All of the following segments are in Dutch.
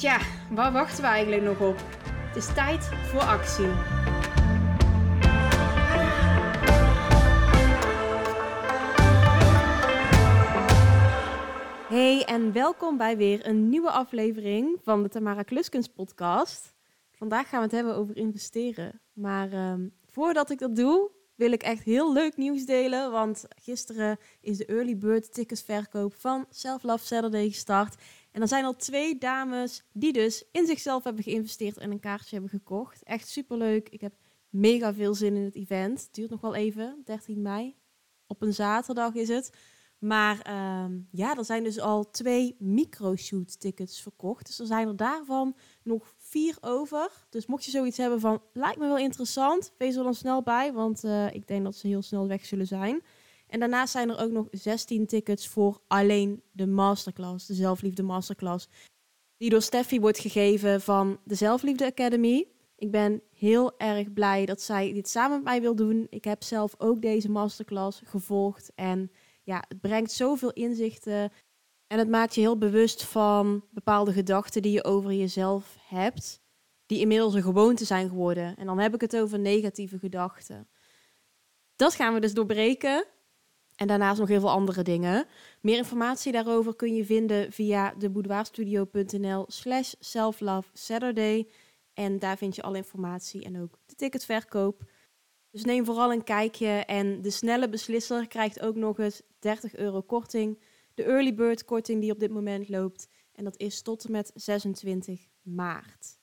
Tja, waar wachten we eigenlijk nog op? Het is tijd voor actie. Hey en welkom bij weer een nieuwe aflevering van de Tamara Kluskunst podcast. Vandaag gaan we het hebben over investeren. Maar ehm, voordat ik dat doe, wil ik echt heel leuk nieuws delen. Want gisteren is de early bird ticketsverkoop van Self Love Saturday gestart. En er zijn al twee dames die dus in zichzelf hebben geïnvesteerd en een kaartje hebben gekocht. Echt superleuk. Ik heb mega veel zin in het event. Het duurt nog wel even, 13 mei. Op een zaterdag is het. Maar ehm, ja, er zijn dus al twee microshoot tickets verkocht. Dus er zijn er daarvan nog vier over. Dus mocht je zoiets hebben van, lijkt me wel interessant, wees er dan snel bij. Want uh, ik denk dat ze heel snel weg zullen zijn. En daarnaast zijn er ook nog 16 tickets voor alleen de masterclass, de Zelfliefde Masterclass. Die door Steffi wordt gegeven van de Zelfliefde Academy. Ik ben heel erg blij dat zij dit samen met mij wil doen. Ik heb zelf ook deze masterclass gevolgd. En ja, het brengt zoveel inzichten. En het maakt je heel bewust van bepaalde gedachten die je over jezelf hebt. Die inmiddels een gewoonte zijn geworden. En dan heb ik het over negatieve gedachten. Dat gaan we dus doorbreken. En daarnaast nog heel veel andere dingen. Meer informatie daarover kun je vinden via deboudoirstudio.nl slash selflovesaturday. En daar vind je alle informatie en ook de ticketverkoop. Dus neem vooral een kijkje en de snelle beslisser krijgt ook nog eens 30 euro korting. De early bird korting die op dit moment loopt. En dat is tot en met 26 maart.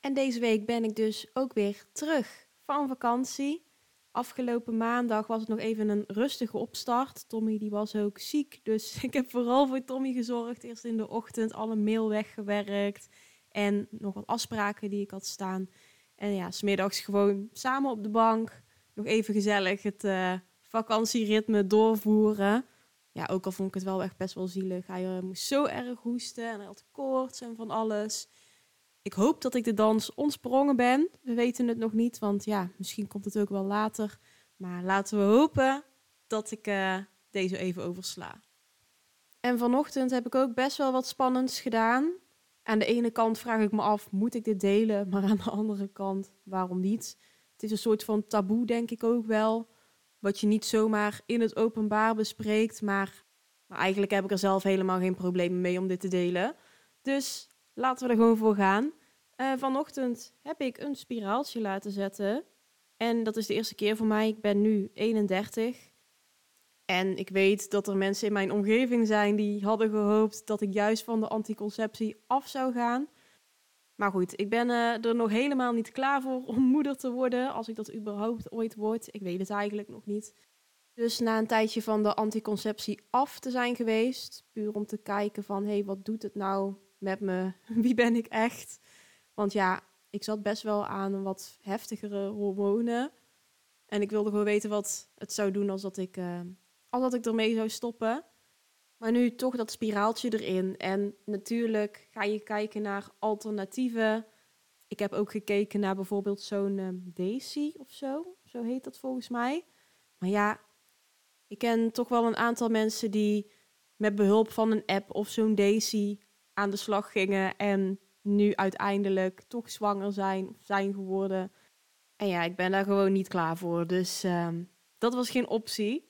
En deze week ben ik dus ook weer terug van vakantie. Afgelopen maandag was het nog even een rustige opstart. Tommy die was ook ziek, dus ik heb vooral voor Tommy gezorgd. Eerst in de ochtend alle mail weggewerkt en nog wat afspraken die ik had staan. En ja, smiddags gewoon samen op de bank nog even gezellig het uh, vakantieritme doorvoeren. Ja, ook al vond ik het wel echt best wel zielig. Hij uh, moest zo erg hoesten en hij had koorts en van alles. Ik hoop dat ik de dans ontsprongen ben. We weten het nog niet, want ja, misschien komt het ook wel later. Maar laten we hopen dat ik uh, deze even oversla. En vanochtend heb ik ook best wel wat spannends gedaan. Aan de ene kant vraag ik me af, moet ik dit delen? Maar aan de andere kant, waarom niet? Het is een soort van taboe, denk ik ook wel. Wat je niet zomaar in het openbaar bespreekt. Maar, maar eigenlijk heb ik er zelf helemaal geen problemen mee om dit te delen. Dus laten we er gewoon voor gaan. Uh, vanochtend heb ik een spiraaltje laten zetten. En dat is de eerste keer voor mij. Ik ben nu 31. En ik weet dat er mensen in mijn omgeving zijn die hadden gehoopt dat ik juist van de anticonceptie af zou gaan. Maar goed, ik ben uh, er nog helemaal niet klaar voor om moeder te worden, als ik dat überhaupt ooit word. Ik weet het eigenlijk nog niet. Dus na een tijdje van de anticonceptie af te zijn geweest, puur om te kijken van, hé, hey, wat doet het nou met me? Wie ben ik echt? Want ja, ik zat best wel aan wat heftigere hormonen. En ik wilde gewoon weten wat het zou doen als dat ik uh, al dat ik ermee zou stoppen. Maar nu toch dat spiraaltje erin. En natuurlijk ga je kijken naar alternatieven. Ik heb ook gekeken naar bijvoorbeeld zo'n um, Daisy of zo. Zo heet dat volgens mij. Maar ja, ik ken toch wel een aantal mensen die met behulp van een app of zo'n Daisy aan de slag gingen. En nu uiteindelijk toch zwanger zijn zijn geworden. En ja, ik ben daar gewoon niet klaar voor. Dus um, dat was geen optie.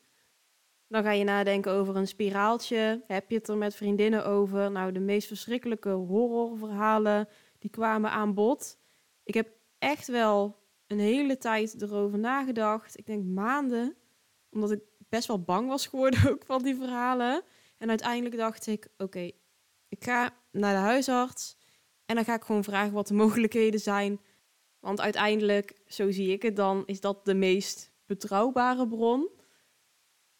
Dan ga je nadenken over een spiraaltje. Heb je het er met vriendinnen over? Nou, de meest verschrikkelijke horrorverhalen die kwamen aan bod. Ik heb echt wel een hele tijd erover nagedacht. Ik denk maanden, omdat ik best wel bang was geworden ook van die verhalen. En uiteindelijk dacht ik, oké, ik ga naar de huisarts en dan ga ik gewoon vragen wat de mogelijkheden zijn. Want uiteindelijk, zo zie ik het dan, is dat de meest betrouwbare bron.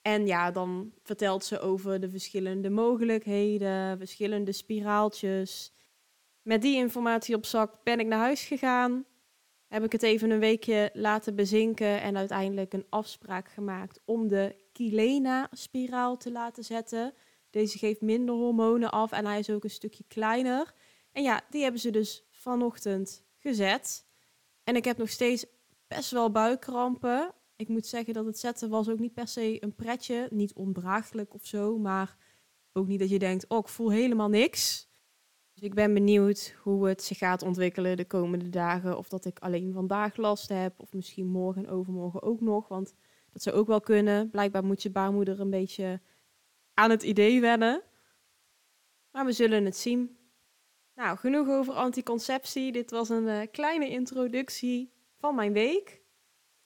En ja, dan vertelt ze over de verschillende mogelijkheden, verschillende spiraaltjes. Met die informatie op zak ben ik naar huis gegaan. Heb ik het even een weekje laten bezinken en uiteindelijk een afspraak gemaakt om de Kilena-spiraal te laten zetten. Deze geeft minder hormonen af en hij is ook een stukje kleiner. En ja, die hebben ze dus vanochtend gezet. En ik heb nog steeds best wel buikkrampen. Ik moet zeggen dat het zetten was ook niet per se een pretje. Niet ondraaglijk of zo, maar ook niet dat je denkt, oh, ik voel helemaal niks. Dus ik ben benieuwd hoe het zich gaat ontwikkelen de komende dagen. Of dat ik alleen vandaag last heb, of misschien morgen en overmorgen ook nog. Want dat zou ook wel kunnen. Blijkbaar moet je baarmoeder een beetje aan het idee wennen. Maar we zullen het zien. Nou, genoeg over anticonceptie. Dit was een uh, kleine introductie van mijn week.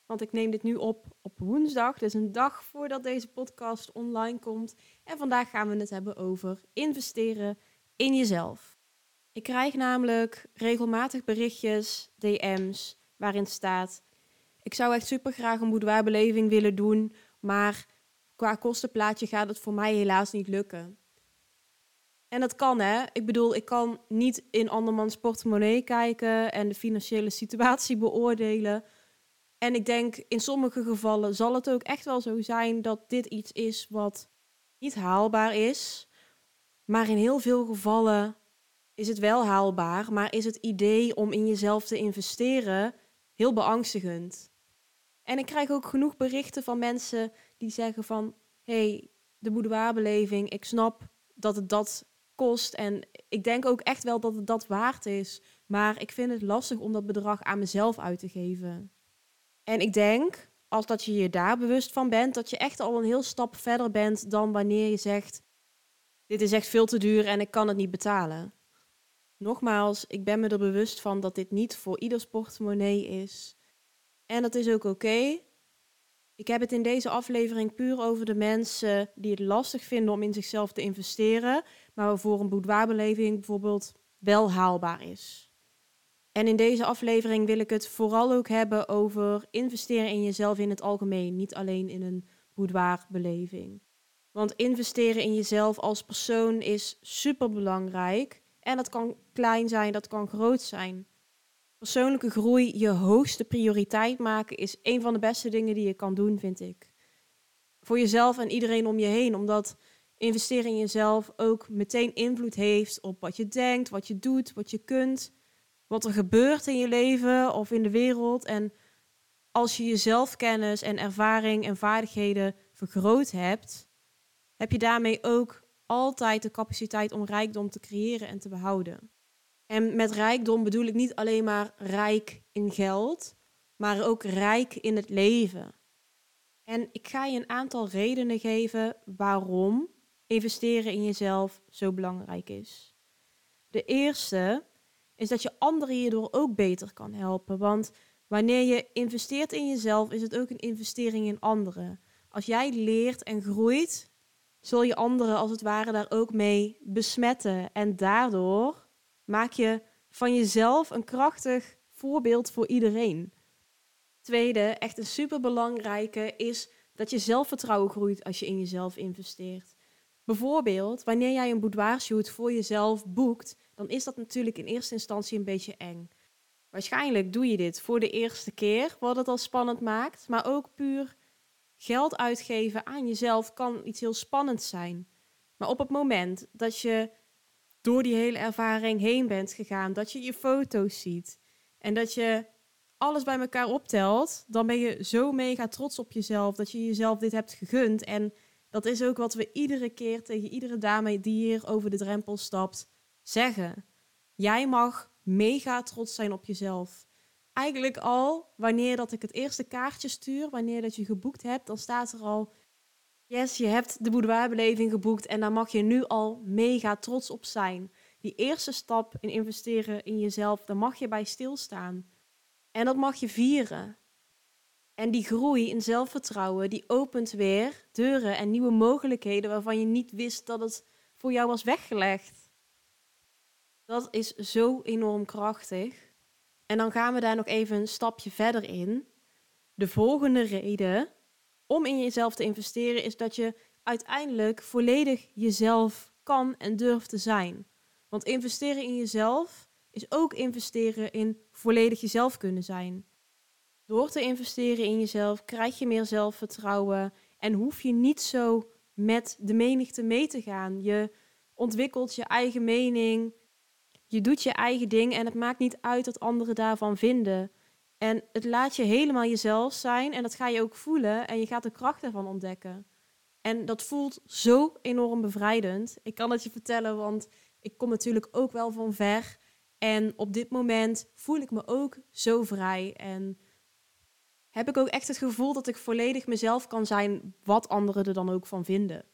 Want ik neem dit nu op op woensdag, dus een dag voordat deze podcast online komt. En vandaag gaan we het hebben over investeren in jezelf. Ik krijg namelijk regelmatig berichtjes, DM's, waarin staat: Ik zou echt super graag een boudoirbeleving willen doen, maar qua kostenplaatje gaat het voor mij helaas niet lukken. En dat kan, hè. Ik bedoel, ik kan niet in andermans portemonnee kijken en de financiële situatie beoordelen. En ik denk, in sommige gevallen zal het ook echt wel zo zijn dat dit iets is wat niet haalbaar is. Maar in heel veel gevallen is het wel haalbaar, maar is het idee om in jezelf te investeren heel beangstigend. En ik krijg ook genoeg berichten van mensen die zeggen van... hey, de boudoirbeleving, ik snap dat het dat kost. En ik denk ook echt wel dat het dat waard is. Maar ik vind het lastig om dat bedrag aan mezelf uit te geven. En ik denk, als dat je je daar bewust van bent, dat je echt al een heel stap verder bent dan wanneer je zegt: Dit is echt veel te duur en ik kan het niet betalen. Nogmaals, ik ben me er bewust van dat dit niet voor ieders portemonnee is. En dat is ook oké. Ik heb het in deze aflevering puur over de mensen die het lastig vinden om in zichzelf te investeren, maar waarvoor een boudoirbeleving bijvoorbeeld wel haalbaar is. En in deze aflevering wil ik het vooral ook hebben over investeren in jezelf in het algemeen, niet alleen in een boudoirbeleving. Want investeren in jezelf als persoon is super belangrijk. En dat kan klein zijn, dat kan groot zijn. Persoonlijke groei je hoogste prioriteit maken is een van de beste dingen die je kan doen, vind ik. Voor jezelf en iedereen om je heen, omdat investeren in jezelf ook meteen invloed heeft op wat je denkt, wat je doet, wat je kunt, wat er gebeurt in je leven of in de wereld. En als je je zelfkennis en ervaring en vaardigheden vergroot hebt, heb je daarmee ook altijd de capaciteit om rijkdom te creëren en te behouden. En met rijkdom bedoel ik niet alleen maar rijk in geld, maar ook rijk in het leven. En ik ga je een aantal redenen geven waarom investeren in jezelf zo belangrijk is. De eerste is dat je anderen hierdoor ook beter kan helpen. Want wanneer je investeert in jezelf, is het ook een investering in anderen. Als jij leert en groeit, zul je anderen als het ware daar ook mee besmetten. En daardoor maak je van jezelf een krachtig voorbeeld voor iedereen. Tweede, echt een superbelangrijke, is dat je zelfvertrouwen groeit als je in jezelf investeert. Bijvoorbeeld, wanneer jij een boudoirshoot voor jezelf boekt, dan is dat natuurlijk in eerste instantie een beetje eng. Waarschijnlijk doe je dit voor de eerste keer, wat het al spannend maakt, maar ook puur geld uitgeven aan jezelf kan iets heel spannends zijn. Maar op het moment dat je door die hele ervaring heen bent gegaan, dat je je foto's ziet en dat je alles bij elkaar optelt, dan ben je zo mega trots op jezelf dat je jezelf dit hebt gegund. En dat is ook wat we iedere keer tegen iedere dame die hier over de drempel stapt zeggen. Jij mag mega trots zijn op jezelf. Eigenlijk al wanneer dat ik het eerste kaartje stuur, wanneer dat je geboekt hebt, dan staat er al Yes, je hebt de boudoirbeleving geboekt en daar mag je nu al mega trots op zijn. Die eerste stap in investeren in jezelf, daar mag je bij stilstaan. En dat mag je vieren. En die groei in zelfvertrouwen, die opent weer deuren en nieuwe mogelijkheden waarvan je niet wist dat het voor jou was weggelegd. Dat is zo enorm krachtig. En dan gaan we daar nog even een stapje verder in. De volgende reden om in jezelf te investeren is dat je uiteindelijk volledig jezelf kan en durft te zijn. Want investeren in jezelf is ook investeren in volledig jezelf kunnen zijn. Door te investeren in jezelf krijg je meer zelfvertrouwen en hoef je niet zo met de menigte mee te gaan. Je ontwikkelt je eigen mening, je doet je eigen ding en het maakt niet uit wat anderen daarvan vinden. En het laat je helemaal jezelf zijn en dat ga je ook voelen en je gaat de kracht ervan ontdekken. En dat voelt zo enorm bevrijdend. Ik kan het je vertellen, want ik kom natuurlijk ook wel van ver. En op dit moment voel ik me ook zo vrij. En heb ik ook echt het gevoel dat ik volledig mezelf kan zijn, wat anderen er dan ook van vinden.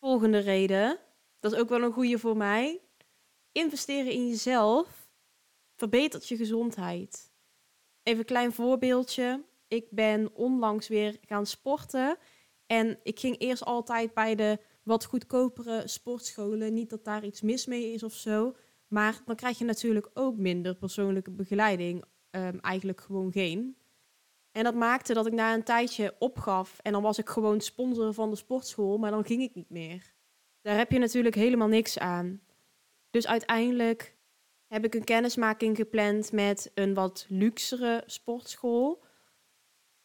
Volgende reden, dat is ook wel een goede voor mij. Investeren in jezelf verbetert je gezondheid. Even een klein voorbeeldje. Ik ben onlangs weer gaan sporten. En ik ging eerst altijd bij de wat goedkopere sportscholen. Niet dat daar iets mis mee is of zo. Maar dan krijg je natuurlijk ook minder persoonlijke begeleiding. Um, eigenlijk gewoon geen. En dat maakte dat ik na een tijdje opgaf. En dan was ik gewoon sponsor van de sportschool, maar dan ging ik niet meer. Daar heb je natuurlijk helemaal niks aan. Dus uiteindelijk heb ik een kennismaking gepland met een wat luxere sportschool.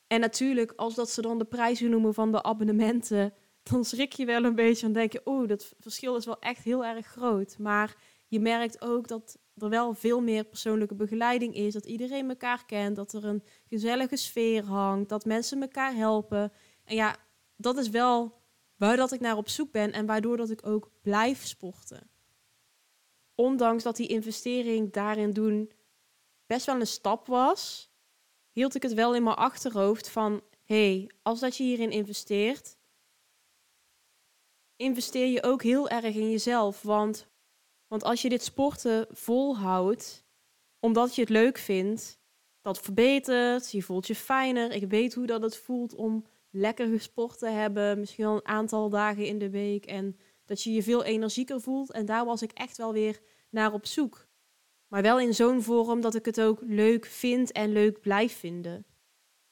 En natuurlijk, als dat ze dan de prijzen noemen van de abonnementen, dan schrik je wel een beetje en denk je, oeh, dat verschil is wel echt heel erg groot. Maar je merkt ook dat er wel veel meer persoonlijke begeleiding is, dat iedereen elkaar kent, dat er een gezellige sfeer hangt, dat mensen elkaar helpen. En ja, dat is wel waar dat ik naar op zoek ben en waardoor dat ik ook blijf sporten. Ondanks dat die investering daarin doen best wel een stap was, hield ik het wel in mijn achterhoofd van, hey, als dat je hierin investeert, investeer je ook heel erg in jezelf. Want, want als je dit sporten volhoudt, omdat je het leuk vindt, dat verbetert, je voelt je fijner. Ik weet hoe dat het voelt om lekker gesport te hebben, misschien wel een aantal dagen in de week. En dat je je veel energieker voelt. En daar was ik echt wel weer naar op zoek. Maar wel in zo'n vorm dat ik het ook leuk vind en leuk blijf vinden.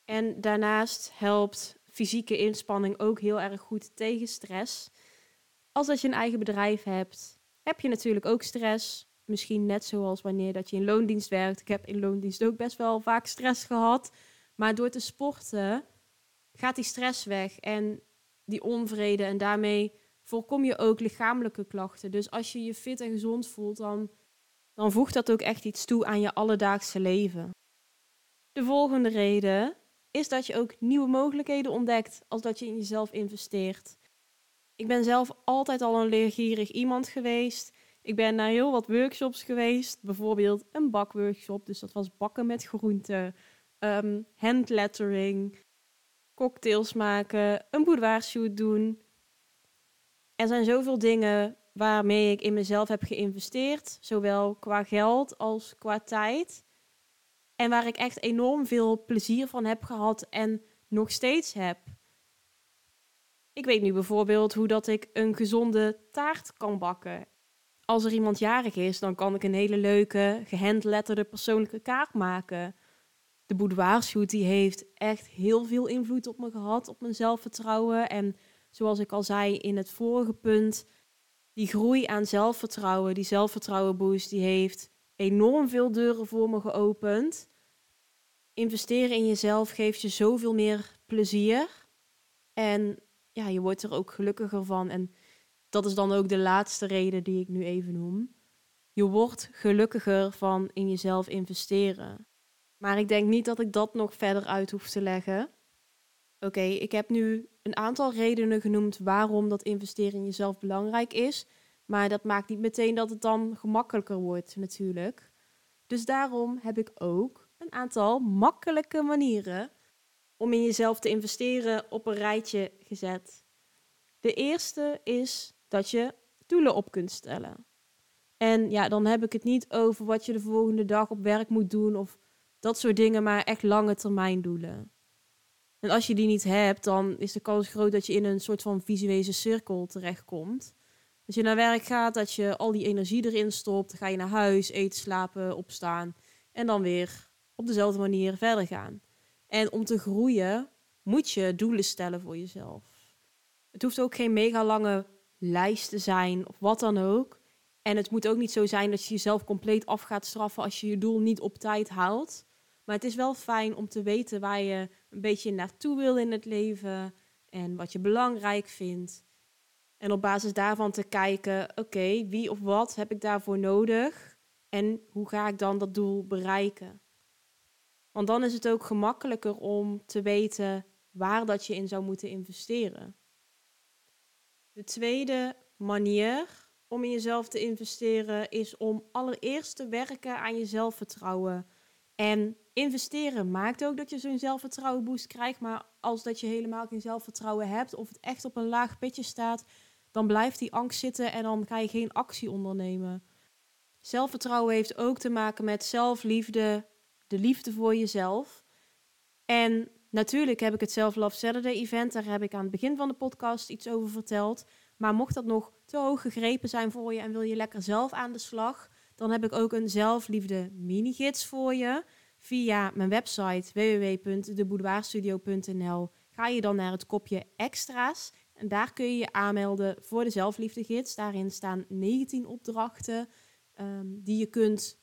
En daarnaast helpt fysieke inspanning ook heel erg goed tegen stress. Als dat je een eigen bedrijf hebt, heb je natuurlijk ook stress. Misschien net zoals wanneer dat je in loondienst werkt. Ik heb in loondienst ook best wel vaak stress gehad. Maar door te sporten gaat die stress weg en die onvrede. En daarmee voorkom je ook lichamelijke klachten. Dus als je je fit en gezond voelt, dan dan voegt dat ook echt iets toe aan je alledaagse leven. De volgende reden is dat je ook nieuwe mogelijkheden ontdekt als dat je in jezelf investeert. Ik ben zelf altijd al een leergierig iemand geweest. Ik ben naar heel wat workshops geweest, bijvoorbeeld een bakworkshop, dus dat was bakken met groenten, um, handlettering, cocktails maken, een boudoirshoot doen. Er zijn zoveel dingen waarmee ik in mezelf heb geïnvesteerd, zowel qua geld als qua tijd. En waar ik echt enorm veel plezier van heb gehad en nog steeds heb. Ik weet nu bijvoorbeeld hoe dat ik een gezonde taart kan bakken. Als er iemand jarig is, dan kan ik een hele leuke, gehandletterde persoonlijke kaart maken. De boudoirshoot die heeft echt heel veel invloed op me gehad, op mijn zelfvertrouwen. En zoals ik al zei in het vorige punt, die groei aan zelfvertrouwen, die zelfvertrouwen boost, die heeft enorm veel deuren voor me geopend. Investeren in jezelf geeft je zoveel meer plezier. En ja, je wordt er ook gelukkiger van. En dat is dan ook de laatste reden die ik nu even noem. Je wordt gelukkiger van in jezelf investeren. Maar ik denk niet dat ik dat nog verder uit hoef te leggen. Oké, ik heb nu een aantal redenen genoemd waarom dat investeren in jezelf belangrijk is. Maar dat maakt niet meteen dat het dan gemakkelijker wordt, natuurlijk. Dus daarom heb ik ook een aantal makkelijke manieren om in jezelf te investeren op een rijtje gezet. De eerste is dat je doelen op kunt stellen. En ja, dan heb ik het niet over wat je de volgende dag op werk moet doen of dat soort dingen, maar echt lange termijn doelen. En als je die niet hebt, dan is de kans groot dat je in een soort van visuele cirkel terechtkomt. Als je naar werk gaat, dat je al die energie erin stopt, dan ga je naar huis, eten, slapen, opstaan en dan weer op dezelfde manier verder gaan. En om te groeien moet je doelen stellen voor jezelf. Het hoeft ook geen mega lange lijst te zijn of wat dan ook. En het moet ook niet zo zijn dat je jezelf compleet af gaat straffen als je je doel niet op tijd haalt. Maar het is wel fijn om te weten waar je een beetje naartoe wil in het leven en wat je belangrijk vindt. En op basis daarvan te kijken, oké, wie of wat heb ik daarvoor nodig en hoe ga ik dan dat doel bereiken? Want dan is het ook gemakkelijker om te weten waar dat je in zou moeten investeren. De tweede manier om in jezelf te investeren is om allereerst te werken aan je zelfvertrouwen. En investeren maakt ook dat je zo'n zelfvertrouwen boost krijgt, maar als dat je helemaal geen zelfvertrouwen hebt of het echt op een laag pitje staat, dan blijft die angst zitten en dan ga je geen actie ondernemen. Zelfvertrouwen heeft ook te maken met zelfliefde, de liefde voor jezelf. En natuurlijk heb ik het Self Love Saturday event, daar heb ik aan het begin van de podcast iets over verteld. Maar mocht dat nog te hoog gegrepen zijn voor je en wil je lekker zelf aan de slag, dan heb ik ook een zelfliefde mini-gids voor je. Via mijn website www.deboudoirstudio.nl ga je dan naar het kopje extra's. En daar kun je je aanmelden voor de zelfliefdegids. Daarin staan 19 opdrachten um, die je kunt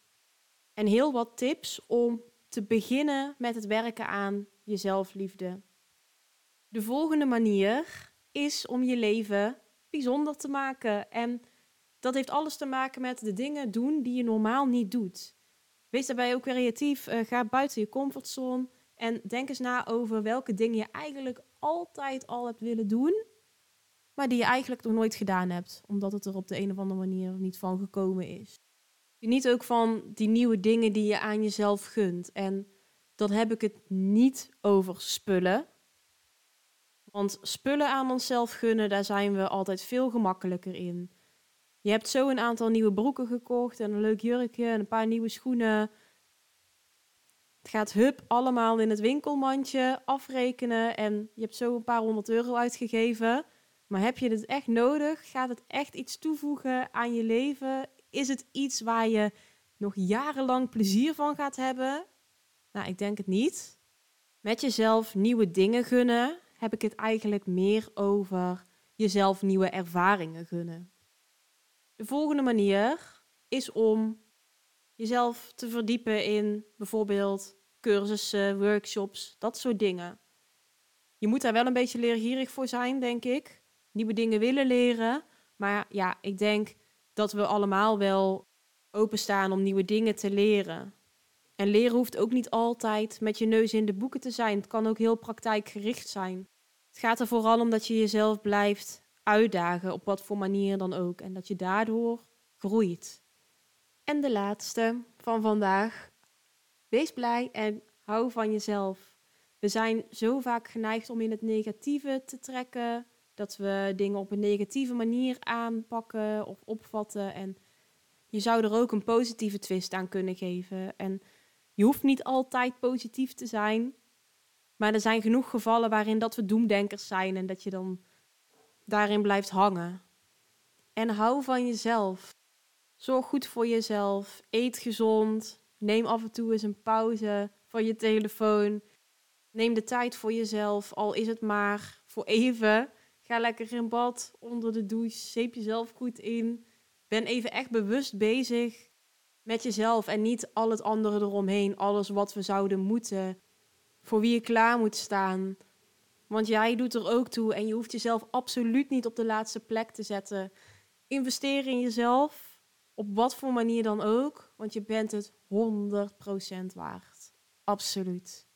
en heel wat tips om te beginnen met het werken aan je zelfliefde. De volgende manier is om je leven bijzonder te maken. En dat heeft alles te maken met de dingen doen die je normaal niet doet. Wees daarbij ook creatief. Uh, ga buiten je comfortzone. En denk eens na over welke dingen je eigenlijk altijd al hebt willen doen. Maar die je eigenlijk nog nooit gedaan hebt. Omdat het er op de een of andere manier niet van gekomen is. Geniet ook van die nieuwe dingen die je aan jezelf gunt. En dan heb ik het niet over spullen. Want spullen aan onszelf gunnen, daar zijn we altijd veel gemakkelijker in. Je hebt zo een aantal nieuwe broeken gekocht en een leuk jurkje en een paar nieuwe schoenen. Het gaat hup allemaal in het winkelmandje afrekenen en je hebt zo een paar honderd euro uitgegeven. Maar heb je dit echt nodig? Gaat het echt iets toevoegen aan je leven? Is het iets waar je nog jarenlang plezier van gaat hebben? Nou, ik denk het niet. Met jezelf nieuwe dingen gunnen heb ik het eigenlijk meer over jezelf nieuwe ervaringen gunnen. De volgende manier is om jezelf te verdiepen in bijvoorbeeld cursussen, workshops, dat soort dingen. Je moet daar wel een beetje leergierig voor zijn, denk ik. Nieuwe dingen willen leren. Maar ja, ik denk dat we allemaal wel openstaan om nieuwe dingen te leren. En leren hoeft ook niet altijd met je neus in de boeken te zijn. Het kan ook heel praktijkgericht zijn. Het gaat er vooral om dat je jezelf blijft uitdagen, op wat voor manier dan ook. En dat je daardoor groeit. En de laatste van vandaag. Wees blij en hou van jezelf. We zijn zo vaak geneigd om in het negatieve te trekken. Dat we dingen op een negatieve manier aanpakken of opvatten. En je zou er ook een positieve twist aan kunnen geven. En je hoeft niet altijd positief te zijn. Maar er zijn genoeg gevallen waarin dat we doemdenkers zijn en dat je dan daarin blijft hangen. En hou van jezelf. Zorg goed voor jezelf. Eet gezond. Neem af en toe eens een pauze van je telefoon. Neem de tijd voor jezelf, al is het maar voor even. Ga lekker in bad, onder de douche, zeep jezelf goed in. Ben even echt bewust bezig met jezelf en niet al het andere eromheen, alles wat we zouden moeten, voor wie je klaar moet staan. Want jij doet er ook toe en je hoeft jezelf absoluut niet op de laatste plek te zetten. Investeer in jezelf, op wat voor manier dan ook, want je bent het 100% waard. Absoluut.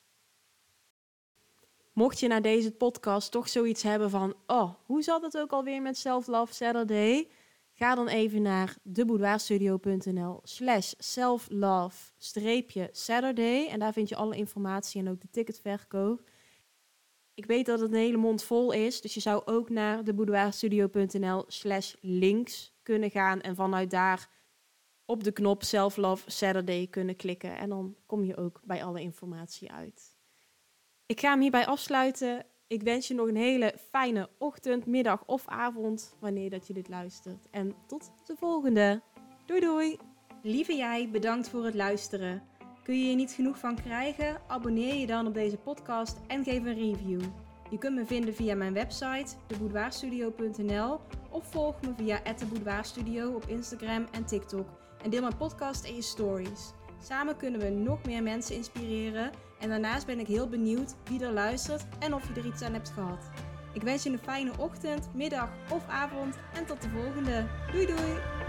Mocht je na deze podcast toch zoiets hebben van, oh, hoe zat het ook alweer met Self Love Saturday? Ga dan even naar deboudoirstudio.nl slash selflove-saturday. En daar vind je alle informatie en ook de ticketverkoop. Ik weet dat het een hele mond vol is, dus je zou ook naar deboudoirstudio.nl slash links kunnen gaan. En vanuit daar op de knop Self Love Saturday kunnen klikken. En dan kom je ook bij alle informatie uit. Ik ga hem hierbij afsluiten. Ik wens je nog een hele fijne ochtend, middag of avond wanneer dat je dit luistert. En tot de volgende. Doei doei. Lieve jij, bedankt voor het luisteren. Kun je er niet genoeg van krijgen? Abonneer je dan op deze podcast en geef een review. Je kunt me vinden via mijn website, deboudoirstudio.nl of volg me via Studio op Instagram en TikTok. En deel mijn podcast en je stories. Samen kunnen we nog meer mensen inspireren. En daarnaast ben ik heel benieuwd wie er luistert en of je er iets aan hebt gehad. Ik wens je een fijne ochtend, middag of avond en tot de volgende. Doei doei!